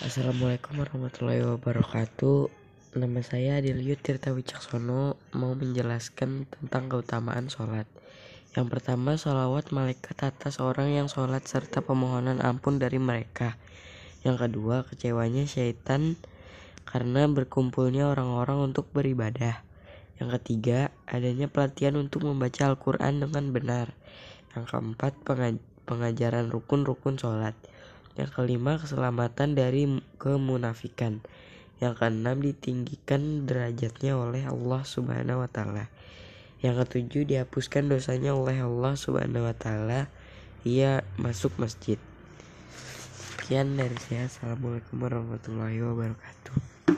Assalamualaikum warahmatullahi wabarakatuh. Nama saya Adilio Tirta Wicaksono Mau menjelaskan tentang keutamaan sholat. Yang pertama sholawat malaikat atas orang yang sholat Serta pemohonan ampun dari mereka. Yang kedua kecewanya syaitan Karena berkumpulnya orang-orang untuk beribadah. Yang ketiga adanya pelatihan untuk membaca Al-Quran dengan benar. Yang keempat pengajaran rukun-rukun sholat yang kelima, keselamatan dari kemunafikan. Yang keenam, ditinggikan derajatnya oleh Allah Subhanahu wa taala. Yang ketujuh, dihapuskan dosanya oleh Allah Subhanahu wa taala. Ia masuk masjid. Sekian dari saya. Assalamualaikum warahmatullahi wabarakatuh.